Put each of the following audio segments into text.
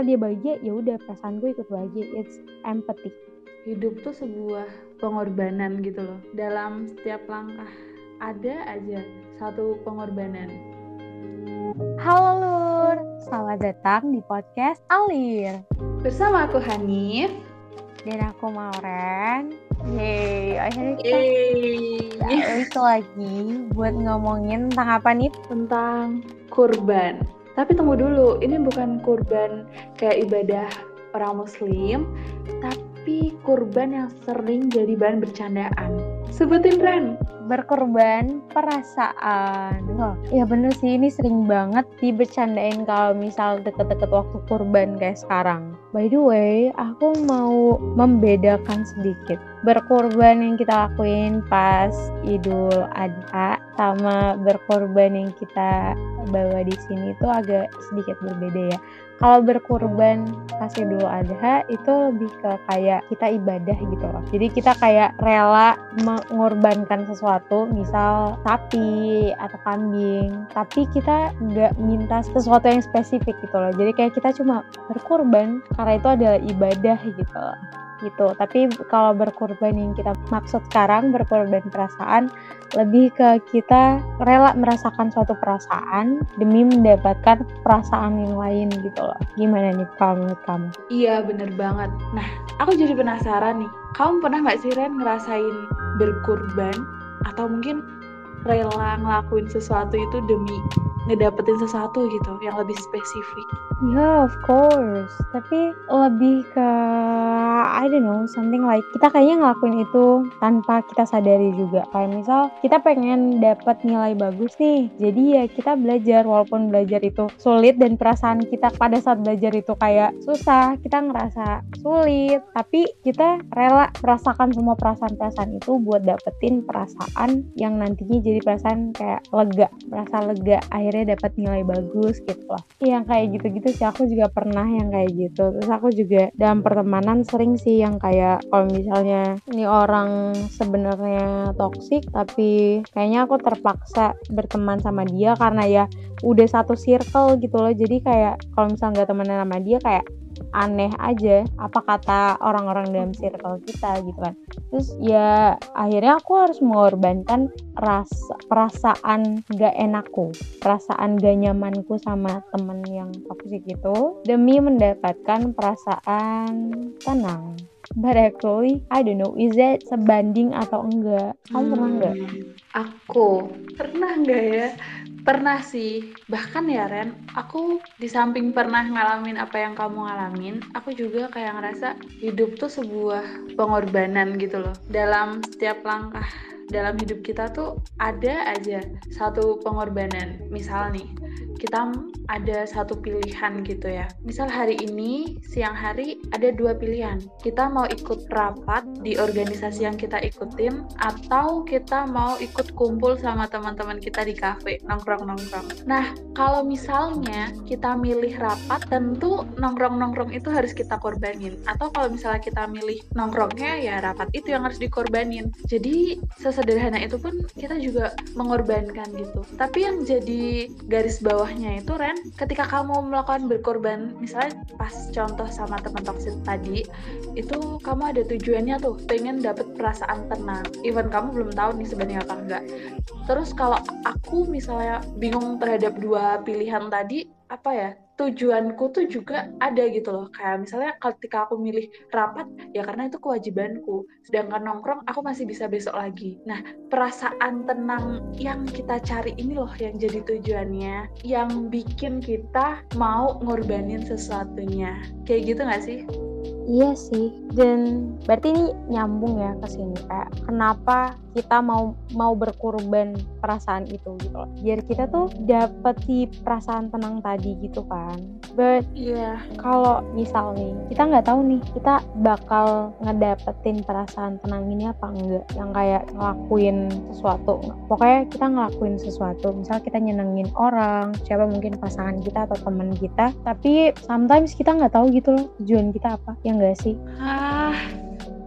dia bahagia ya udah perasaan gue ikut bahagia. It's empathy. Hidup tuh sebuah pengorbanan gitu loh. Dalam setiap langkah ada aja satu pengorbanan. Halo lur selamat datang di podcast Alir. Bersama aku Hanif. Dan aku Mauren. Yeay, akhirnya kita Yeay. lagi buat ngomongin tentang apa nih? Tentang kurban. Tapi tunggu dulu, ini bukan kurban kayak ibadah orang muslim, tapi kurban yang sering jadi bahan bercandaan. Sebutin Ren. Berkorban perasaan. Wah, ya bener sih ini sering banget dibercandain kalau misal deket-deket waktu kurban kayak sekarang. By the way, aku mau membedakan sedikit. Berkorban yang kita lakuin pas Idul Adha sama berkorban yang kita bawa di sini itu agak sedikit berbeda ya kalau berkurban pas Idul Adha itu lebih ke kayak kita ibadah gitu loh. Jadi kita kayak rela mengorbankan sesuatu, misal sapi atau kambing, tapi kita nggak minta sesuatu yang spesifik gitu loh. Jadi kayak kita cuma berkurban karena itu adalah ibadah gitu loh gitu. Tapi kalau berkorban yang kita maksud sekarang berkorban perasaan lebih ke kita rela merasakan suatu perasaan demi mendapatkan perasaan yang lain gitu loh. Gimana nih menurut kamu? Iya bener banget. Nah aku jadi penasaran nih. Kamu pernah nggak sih Ren ngerasain berkorban atau mungkin rela ngelakuin sesuatu itu demi ngedapetin sesuatu gitu yang lebih spesifik. Yeah, of course. Tapi lebih ke I don't know, something like kita kayaknya ngelakuin itu tanpa kita sadari juga. Kayak misal kita pengen dapat nilai bagus nih. Jadi ya kita belajar walaupun belajar itu sulit dan perasaan kita pada saat belajar itu kayak susah, kita ngerasa sulit, tapi kita rela merasakan semua perasaan-perasaan itu buat dapetin perasaan yang nantinya jadi perasaan kayak lega, merasa lega, akhirnya dapat nilai bagus gitu lah. Yang kayak gitu-gitu sih aku juga pernah yang kayak gitu. Terus aku juga dalam pertemanan sering sih sih yang kayak kalau misalnya ini orang sebenarnya toksik tapi kayaknya aku terpaksa berteman sama dia karena ya udah satu circle gitu loh jadi kayak kalau misalnya nggak temenan sama dia kayak aneh aja apa kata orang-orang dalam circle kita gitu kan. Terus ya akhirnya aku harus mengorbankan rasa perasaan gak enakku perasaan gak nyamanku sama temen yang toksik gitu demi mendapatkan perasaan tenang but actually I don't know is that sebanding atau enggak? Kamu hmm, pernah enggak? Aku pernah enggak ya? Pernah sih. Bahkan ya Ren aku di samping pernah ngalamin apa yang kamu ngalamin aku juga kayak ngerasa hidup tuh sebuah pengorbanan gitu loh. Dalam setiap langkah dalam hidup kita tuh ada aja satu pengorbanan. Misal nih kita ada satu pilihan gitu ya. Misal hari ini siang hari ada dua pilihan. Kita mau ikut rapat di organisasi yang kita ikutin atau kita mau ikut kumpul sama teman-teman kita di kafe nongkrong-nongkrong. Nah, kalau misalnya kita milih rapat tentu nongkrong-nongkrong itu harus kita korbanin. Atau kalau misalnya kita milih nongkrongnya ya rapat itu yang harus dikorbanin. Jadi sesederhana itu pun kita juga mengorbankan gitu. Tapi yang jadi garis bawah bawahnya itu Ren ketika kamu melakukan berkorban misalnya pas contoh sama teman toksik tadi itu kamu ada tujuannya tuh pengen dapet perasaan tenang. Even kamu belum tahu nih sebenarnya apa enggak. Terus kalau aku misalnya bingung terhadap dua pilihan tadi apa ya tujuanku tuh juga ada gitu loh. Kayak misalnya ketika aku milih rapat ya karena itu kewajibanku. Sedangkan nongkrong aku masih bisa besok lagi. Nah perasaan tenang yang kita cari ini loh yang jadi tujuannya yang bikin kita mau ngorbanin sesuatunya. Kayak gitu gak sih Iya sih, dan berarti ini nyambung ya ke sini kayak kenapa kita mau mau berkorban perasaan itu gitu loh. Biar kita tuh dapet si perasaan tenang tadi gitu kan. But iya, yeah. kalau misal nih kita nggak tahu nih kita bakal ngedapetin perasaan tenang ini apa enggak yang kayak ngelakuin sesuatu. Pokoknya kita ngelakuin sesuatu, misal kita nyenengin orang, siapa mungkin pasangan kita atau teman kita, tapi sometimes kita nggak tahu gitu loh tujuan kita apa. Yang enggak sih? Ah,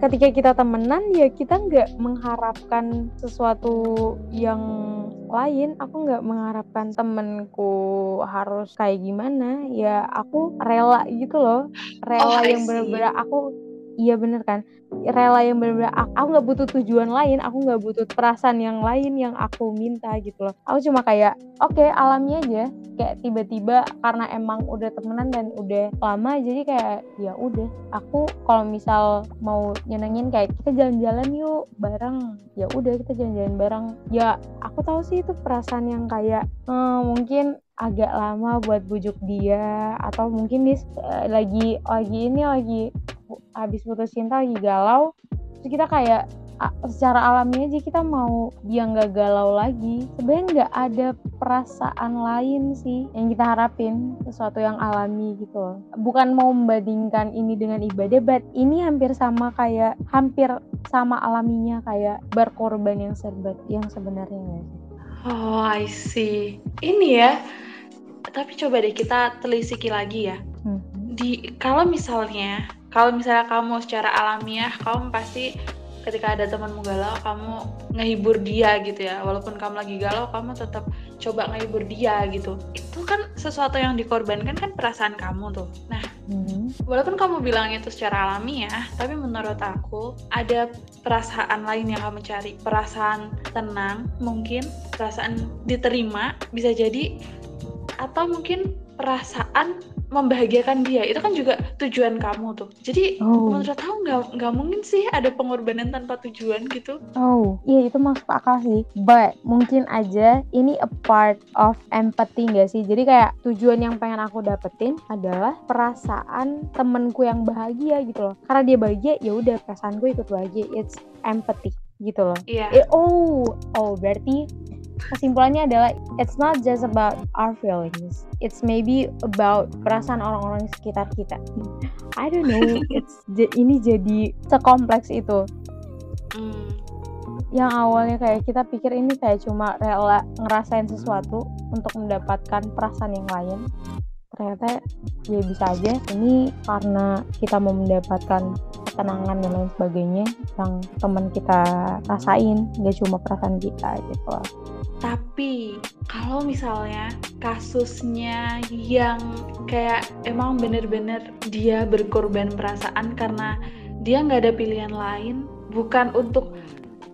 ketika kita temenan ya kita nggak mengharapkan sesuatu yang lain. Aku nggak mengharapkan temenku harus kayak gimana. Ya aku rela gitu loh. Rela Oh, yang bener-bener aku iya bener kan? Rela yang bener-bener aku nggak butuh tujuan lain aku nggak butuh perasaan yang lain yang aku minta gitu loh. Aku cuma kayak oke alami aja. Kayak tiba-tiba karena emang udah temenan dan udah lama jadi kayak ya udah aku kalau misal mau nyenengin kayak kita jalan-jalan yuk bareng. Ya udah kita jalan-jalan bareng. Ya aku tahu sih itu perasaan yang kayak eh, mungkin agak lama buat bujuk dia atau mungkin dia eh, lagi lagi ini lagi habis putus cinta lagi galau terus kita kayak secara alami aja kita mau dia nggak galau lagi sebenarnya nggak ada perasaan lain sih yang kita harapin sesuatu yang alami gitu loh bukan mau membandingkan ini dengan ibadah but ini hampir sama kayak hampir sama alaminya kayak berkorban yang serba yang sebenarnya Oh, I see. Ini ya. Tapi coba deh kita telisiki lagi ya. Hmm. Di kalau misalnya, kalau misalnya kamu secara alamiah, kamu pasti ketika ada temanmu galau, kamu ngehibur dia gitu ya. Walaupun kamu lagi galau, kamu tetap coba ngehibur dia gitu. Itu kan sesuatu yang dikorbankan kan perasaan kamu tuh. Nah, Hmm. walaupun kamu bilang itu secara alami ya, tapi menurut aku ada perasaan lain yang kamu cari. Perasaan tenang, mungkin perasaan diterima, bisa jadi atau mungkin perasaan membahagiakan dia. Itu kan juga tujuan kamu tuh. Jadi Oh. menurut aku nggak nggak mungkin sih ada pengorbanan tanpa tujuan gitu. Oh, iya itu masuk akal sih. But mungkin aja ini a part of empathy gak sih? Jadi kayak tujuan yang pengen aku dapetin adalah perasaan temenku yang bahagia gitu loh. Karena dia bahagia, ya udah perasaanku ikut bahagia. It's empathy gitu loh. Iya. Eh, oh, oh berarti kesimpulannya adalah it's not just about our feelings. It's maybe about perasaan orang-orang sekitar kita. I don't know. It's ini jadi sekompleks itu Hmm. yang awalnya kayak kita pikir ini kayak cuma rela ngerasain sesuatu untuk mendapatkan perasaan yang lain ternyata ya bisa aja ini karena kita mau mendapatkan ketenangan dan lain sebagainya yang teman kita rasain gak cuma perasaan kita gitu loh. Tapi kalau misalnya kasusnya yang kayak emang bener-bener dia berkorban perasaan karena dia nggak ada pilihan lain, bukan untuk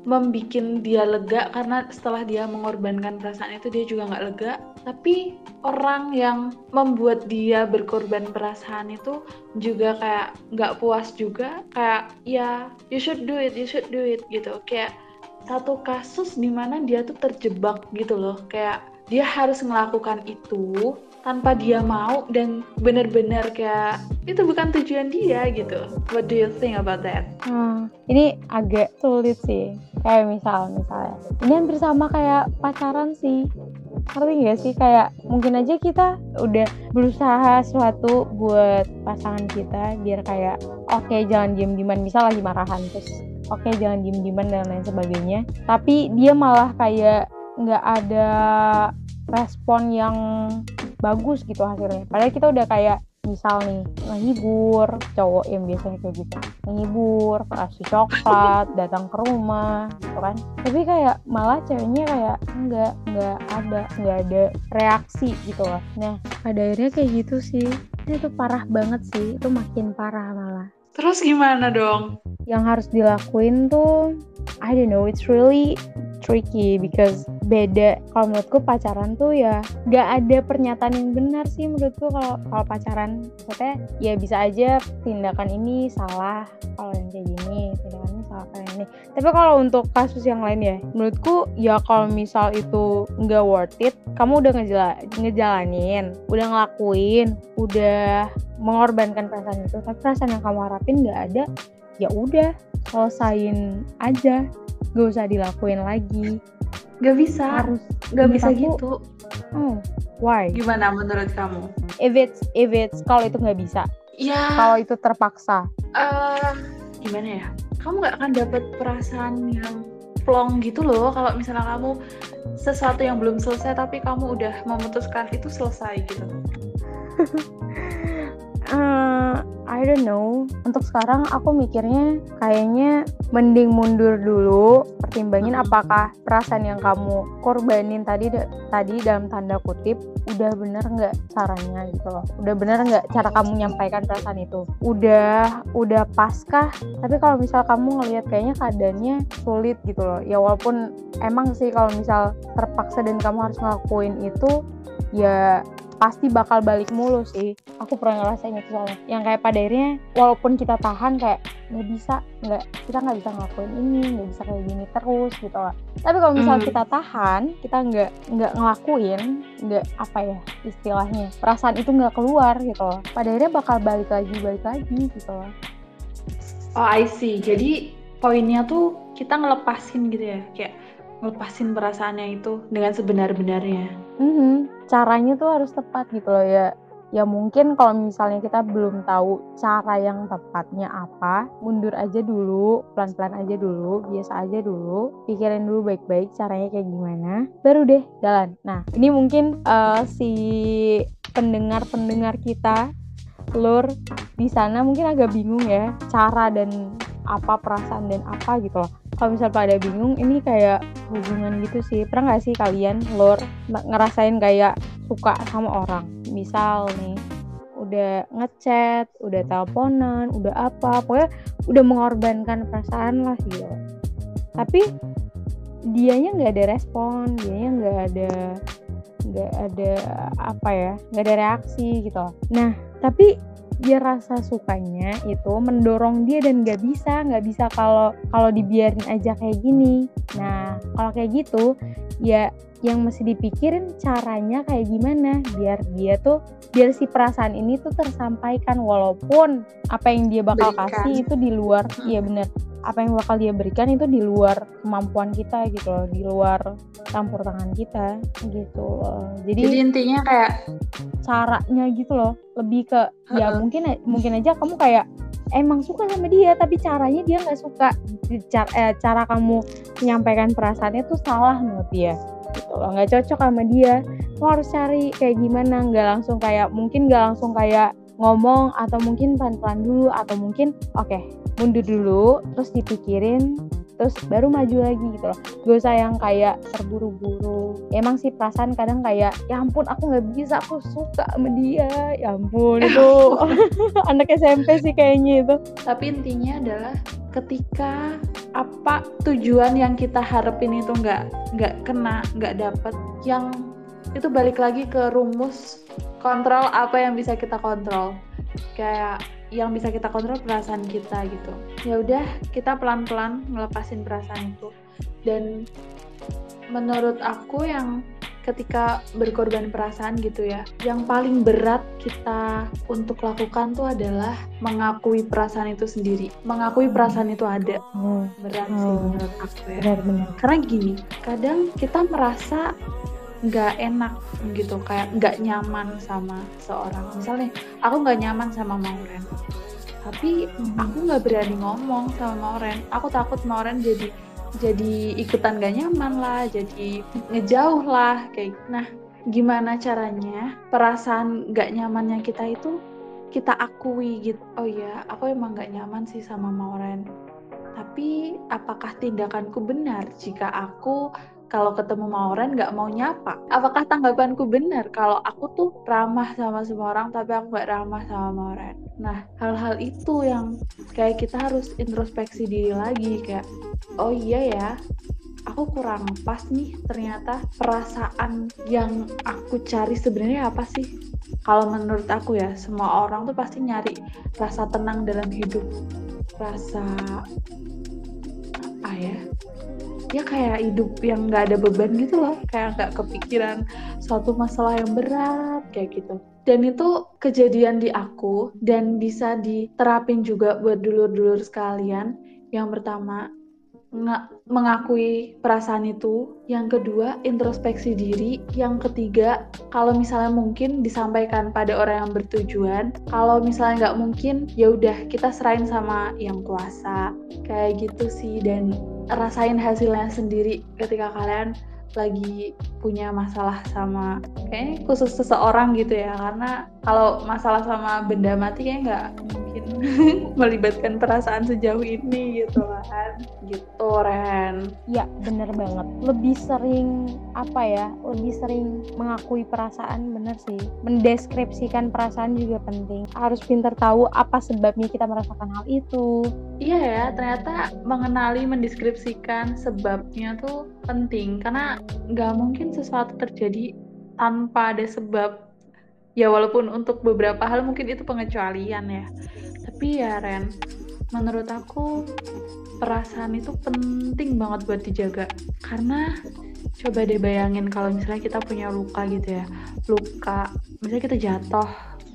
membikin dia lega karena setelah dia mengorbankan perasaan itu dia juga nggak lega, tapi orang yang membuat dia berkorban perasaan itu juga kayak nggak puas juga, kayak ya you should do it, you should do it gitu, kayak satu kasus di mana dia tuh terjebak gitu loh kayak dia harus melakukan itu tanpa dia mau dan bener-bener kayak itu bukan tujuan dia gitu what do you think about that Hmm, ini agak sulit sih. Kayak misal, misalnya. Ini hampir sama kayak pacaran sih. Ngerti gak sih? Kayak mungkin aja kita udah berusaha sesuatu buat pasangan kita biar kayak oke jangan diem-dieman. Misal lagi marahan terus oke jangan diem-dieman dan lain sebagainya. Tapi dia malah kayak nggak ada respon yang bagus gitu hasilnya. Padahal kita udah kayak misal nih ngehibur cowok yang biasanya kayak gitu. Ngehibur kasih coklat datang ke rumah gitu kan. Tapi kayak malah ceweknya kayak enggak enggak ada enggak ada reaksi gitu loh. Nah pada akhirnya kayak gitu sih. Itu parah banget sih. Itu makin parah malah terus gimana dong? Yang harus dilakuin tuh I don't know it's really tricky because beda. Kalau menurutku pacaran tuh ya gak ada pernyataan yang benar sih menurutku. Kalau pacaran maksudnya ya bisa aja tindakan ini salah kalau yang kayak gini tindakan ini salah kayak ini tapi kalau untuk kasus yang lain ya menurutku ya kalau misal itu nggak worth it kamu udah ngejala, ngejalanin udah ngelakuin udah mengorbankan perasaan itu tapi perasaan yang kamu harapin nggak ada ya udah selesain aja. Gak usah dilakuin lagi. Gak bisa, harus gak bisa aku- gitu. oh why? Gimana menurut kamu? if it's if it's kalau itu nggak bisa? Ya, kalau itu terpaksa? Eh, gimana ya? Kamu gak akan dapet perasaan yang plong gitu loh. Kalau misalnya kamu sesuatu yang belum selesai tapi kamu udah memutuskan itu selesai gitu. Eh, I don't know. Untuk sekarang aku mikirnya kayaknya mending mundur dulu, pertimbangin Hmm. apakah perasaan yang kamu korbanin tadi tadi dalam tanda kutip udah bener nggak caranya gitu loh. Udah bener nggak cara kamu menyampaikan perasaan itu. Udah udah paskah? Tapi kalau misal kamu ngelihat kayaknya keadaannya sulit gitu loh. Ya walaupun emang sih kalau misal terpaksa dan kamu harus ngelakuin itu ya pasti bakal balik mulu sih. Aku pernah ngerasain itu soalnya. Yang kayak pada akhirnya walaupun kita tahan kayak nggak bisa nggak kita nggak bisa ngelakuin ini nggak bisa kayak gini terus gitu lah. Tapi kalau misal Hmm. kita tahan kita nggak nggak ngelakuin nggak apa ya istilahnya perasaan itu nggak keluar gitu loh. Pada akhirnya bakal balik lagi balik lagi gitu loh. Oh, I see. Jadi poinnya tuh kita ngelepasin gitu ya, kayak ngelepasin perasaannya itu dengan sebenar-benarnya. Mhm, caranya tuh harus tepat gitu loh ya. Ya mungkin kalau misalnya kita belum tahu cara yang tepatnya apa, mundur aja dulu, pelan-pelan aja dulu, biasa aja dulu, pikirin dulu baik-baik caranya kayak gimana, baru deh jalan. Nah, ini mungkin eh, si pendengar-pendengar kita lur di sana mungkin agak bingung ya cara dan apa perasaan dan apa gitu loh. Kalau misal pada bingung, ini kayak hubungan gitu sih. Pernah nggak sih kalian lur n- ngerasain kayak suka sama orang? Misal nih, udah ngechat, udah teleponan, udah apa, pokoknya udah mengorbankan perasaan lah gitu. Tapi dianya nggak ada respon, dianya nggak ada nggak ada apa ya, nggak ada reaksi gitu. Nah, tapi dia rasa sukanya itu mendorong dia dan nggak bisa nggak bisa kalau kalau dibiarin aja kayak gini nah kalau kayak gitu ya yang mesti dipikirin caranya kayak gimana biar dia tuh biar si perasaan ini tuh tersampaikan walaupun apa yang dia bakal Berikan. kasih itu di luar Hmm. iya bener apa yang bakal dia berikan itu di luar kemampuan kita gitu loh di luar campur tangan kita gitu loh. Jadi, Jadi intinya kayak caranya gitu loh lebih ke ya Heeh. mungkin mungkin aja kamu kayak emang suka sama dia tapi caranya dia nggak suka. Cara, eh, cara kamu menyampaikan perasaannya tuh salah menurut dia gitu loh. Nggak cocok sama dia. Kamu harus cari kayak gimana nggak langsung kayak mungkin nggak langsung kayak ngomong atau mungkin pelan-pelan dulu atau mungkin oke mundur dulu terus dipikirin terus baru maju lagi gitu loh. Gak usah yang kayak terburu-buru. Emang sih perasaan kadang kayak ya ampun aku nggak bisa aku suka sama dia. Ya ampun itu anak SMP sih kayaknya itu. Tapi intinya adalah ketika apa tujuan yang kita harapin itu nggak nggak kena nggak dapet yang itu balik lagi ke rumus kontrol apa yang bisa kita kontrol. Kayak yang bisa kita kontrol perasaan kita gitu. Ya udah kita pelan-pelan ngelepasin perasaan itu. Dan menurut aku yang ketika berkorban perasaan gitu ya yang paling berat kita untuk lakukan tuh adalah mengakui perasaan itu sendiri. Mengakui perasaan itu ada. Oh, berat sih Oh. menurut aku ya. Karena gini kadang kita merasa nggak enak gitu kayak nggak nyaman sama seorang. Misalnya aku nggak nyaman sama Mauren tapi aku nggak berani ngomong sama Mauren aku takut Mauren jadi jadi ikutan gak nyaman lah jadi ngejauh lah kayak nah gimana caranya perasaan gak nyamannya kita itu kita akui gitu. Oh ya aku emang gak nyaman sih sama Mauren tapi apakah tindakanku benar jika aku kalau ketemu Mauren nggak mau nyapa? Apakah tanggapanku benar kalau aku tuh ramah sama semua orang tapi aku nggak ramah sama Mauren? Nah, hal-hal itu yang kayak kita harus introspeksi diri lagi kayak oh iya ya aku kurang pas nih ternyata perasaan yang aku cari sebenarnya apa sih kalau menurut aku ya semua orang tuh pasti nyari rasa tenang dalam hidup rasa apa ya ya kayak hidup yang nggak ada beban gitu loh. Kayak nggak kepikiran suatu masalah yang berat kayak gitu. Dan itu kejadian di aku dan bisa diterapin juga buat dulur-dulur sekalian. Yang pertama nga- mengakui perasaan itu, yang kedua introspeksi diri, yang ketiga kalau misalnya mungkin disampaikan pada orang yang bertujuan, kalau misalnya nggak mungkin ya udah kita serahin sama yang kuasa. Kayak gitu sih dan rasain hasilnya sendiri ketika kalian lagi punya masalah sama kayaknya khusus seseorang gitu ya. Karena kalau masalah sama benda mati kayak nggak mungkin melibatkan perasaan sejauh ini gitu kan. Gitu Ren. Ya bener banget. Lebih sering apa ya lebih sering mengakui perasaan bener sih. Mendeskripsikan perasaan juga penting. Harus pintar tahu apa sebabnya kita merasakan hal itu. Iya ya ternyata mengenali mendeskripsikan sebabnya tuh penting. Karena nggak mungkin sesuatu terjadi tanpa ada sebab. Ya walaupun untuk beberapa hal mungkin itu pengecualian ya. Tapi ya Ren menurut aku perasaan itu penting banget buat dijaga. Karena coba deh bayangin kalau misalnya kita punya luka gitu ya. Luka misalnya kita jatuh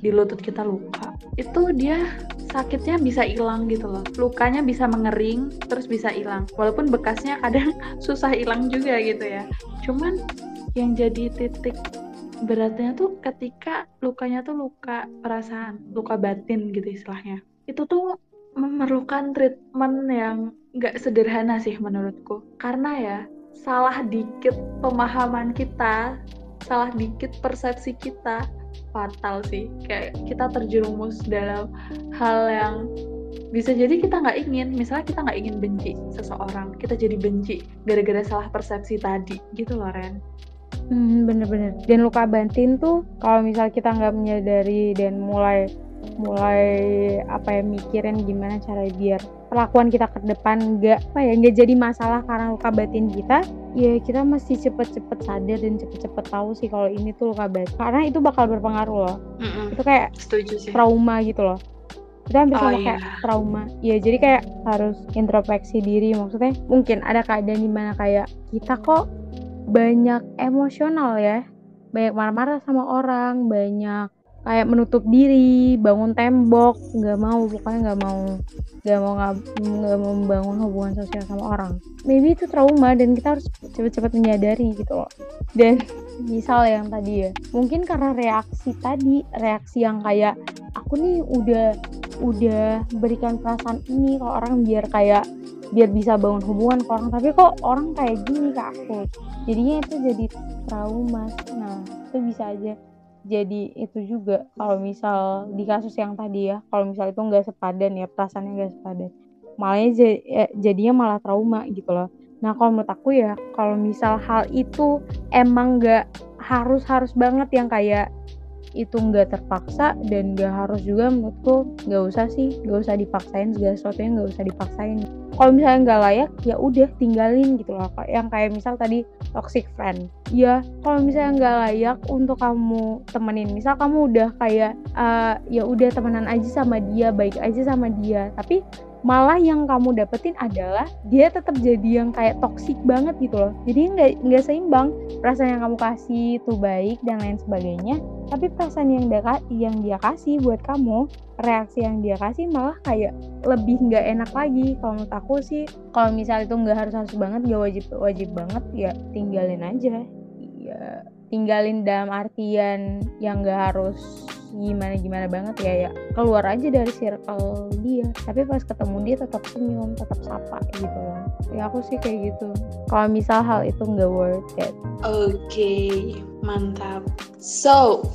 di lutut kita luka itu dia sakitnya bisa hilang gitu loh lukanya bisa mengering terus bisa hilang walaupun bekasnya kadang susah hilang juga gitu ya cuman yang jadi titik beratnya tuh ketika lukanya tuh luka perasaan, luka batin gitu istilahnya. Itu tuh memerlukan treatment yang nggak sederhana sih menurutku. Karena ya salah dikit pemahaman kita, salah dikit persepsi kita fatal sih. Kayak kita terjerumus dalam hal yang bisa jadi kita nggak ingin, misalnya kita nggak ingin benci seseorang, kita jadi benci gara-gara salah persepsi tadi, gitu loh Ren. Hmm, bener-bener. Dan luka batin tuh kalau misal kita nggak menyadari dan mulai mulai apa ya mikirin gimana cara biar perlakuan kita ke depan nggak apa ya nggak jadi masalah karena luka batin kita ya kita mesti cepet-cepet sadar dan cepet-cepet tahu sih kalau ini tuh luka batin karena itu bakal berpengaruh loh mm -mm. itu kayak Setuju sih. trauma gitu loh kita hampir oh, sama iya. kayak trauma ya jadi kayak harus introspeksi diri maksudnya mungkin ada keadaan di mana kayak kita kok banyak emosional ya banyak marah-marah sama orang banyak kayak menutup diri bangun tembok nggak mau pokoknya nggak mau nggak mau nggak mau membangun hubungan sosial sama orang. Maybe itu trauma dan kita harus cepat-cepat menyadari gitu loh. Dan misal yang tadi ya mungkin karena reaksi tadi reaksi yang kayak aku nih udah udah berikan perasaan ini ke orang biar kayak biar bisa bangun hubungan ke orang. Tapi kok orang kayak gini ke aku? Jadinya itu jadi trauma. Nah itu bisa aja jadi itu juga kalau misal di kasus yang tadi ya kalau misal itu nggak sepadan ya perasaannya nggak sepadan malah ya, jadinya malah trauma gitu loh. Nah kalau menurut aku ya kalau misal hal itu emang nggak harus harus banget yang kayak itu nggak terpaksa dan nggak harus juga menurutku nggak usah sih nggak usah dipaksain segala sesuatu yang nggak usah dipaksain. Kalau misalnya nggak layak ya udah tinggalin gitu loh yang kayak misal tadi toxic friend. Ya kalau misalnya nggak layak untuk kamu temenin misal kamu udah kayak uh, ya udah temenan aja sama dia baik aja sama dia tapi malah yang kamu dapetin adalah dia tetap jadi yang kayak toksik banget gitu loh. Jadi nggak nggak seimbang. Perasaan yang kamu kasih itu baik dan lain sebagainya tapi perasaan yang dia yang dia kasih buat kamu reaksi yang dia kasih malah kayak lebih nggak enak lagi. Kalau menurut aku sih kalau misal itu nggak harus harus banget nggak wajib wajib banget ya tinggalin aja. Ya tinggalin dalam artian yang nggak harus gimana gimana banget ya ya keluar aja dari circle dia. Tapi pas ketemu dia tetap senyum tetap sapa gitu loh. Ya aku sih kayak gitu. Kalau misal hal itu nggak worth it. Oke okay, mantap. So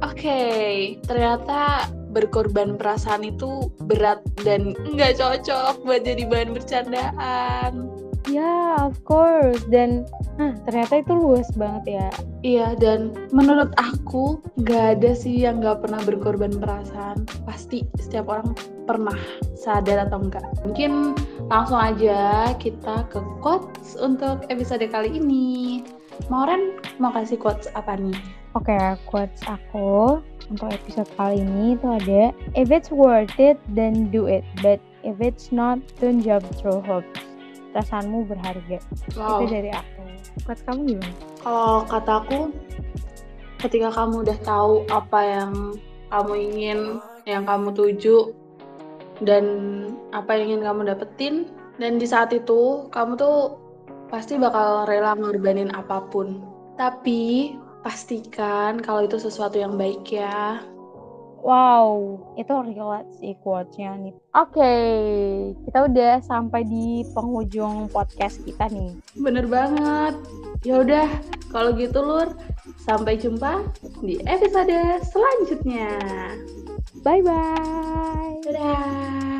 oke okay, ternyata berkorban perasaan itu berat dan nggak cocok buat jadi bahan bercandaan Ya, of course. Dan nah, ternyata itu luas banget ya. Iya, dan menurut aku nggak ada sih yang nggak pernah berkorban perasaan. Pasti setiap orang pernah sadar atau enggak. Mungkin langsung aja kita ke quotes untuk episode kali ini. Mauren mau kasih quotes apa nih? Oke, okay, quotes aku untuk episode kali ini itu ada If it's worth it, then do it. But if it's not, don't jump through hoops perasaanmu berharga. Wow. itu dari aku. Buat kamu gimana? Kalau kataku ketika kamu udah tahu apa yang kamu ingin yang kamu tuju dan apa yang ingin kamu dapetin dan di saat itu kamu tuh pasti bakal rela ngorbanin apa pun. Tapi pastikan kalau itu sesuatu yang baik ya Wow, itu relate sih quotes-nya nih. Oke, kita udah sampai di penghujung podcast kita nih. Bener banget. Ya udah, kalau gitu Lur, sampai jumpa di episode selanjutnya. Bye bye. Dadah.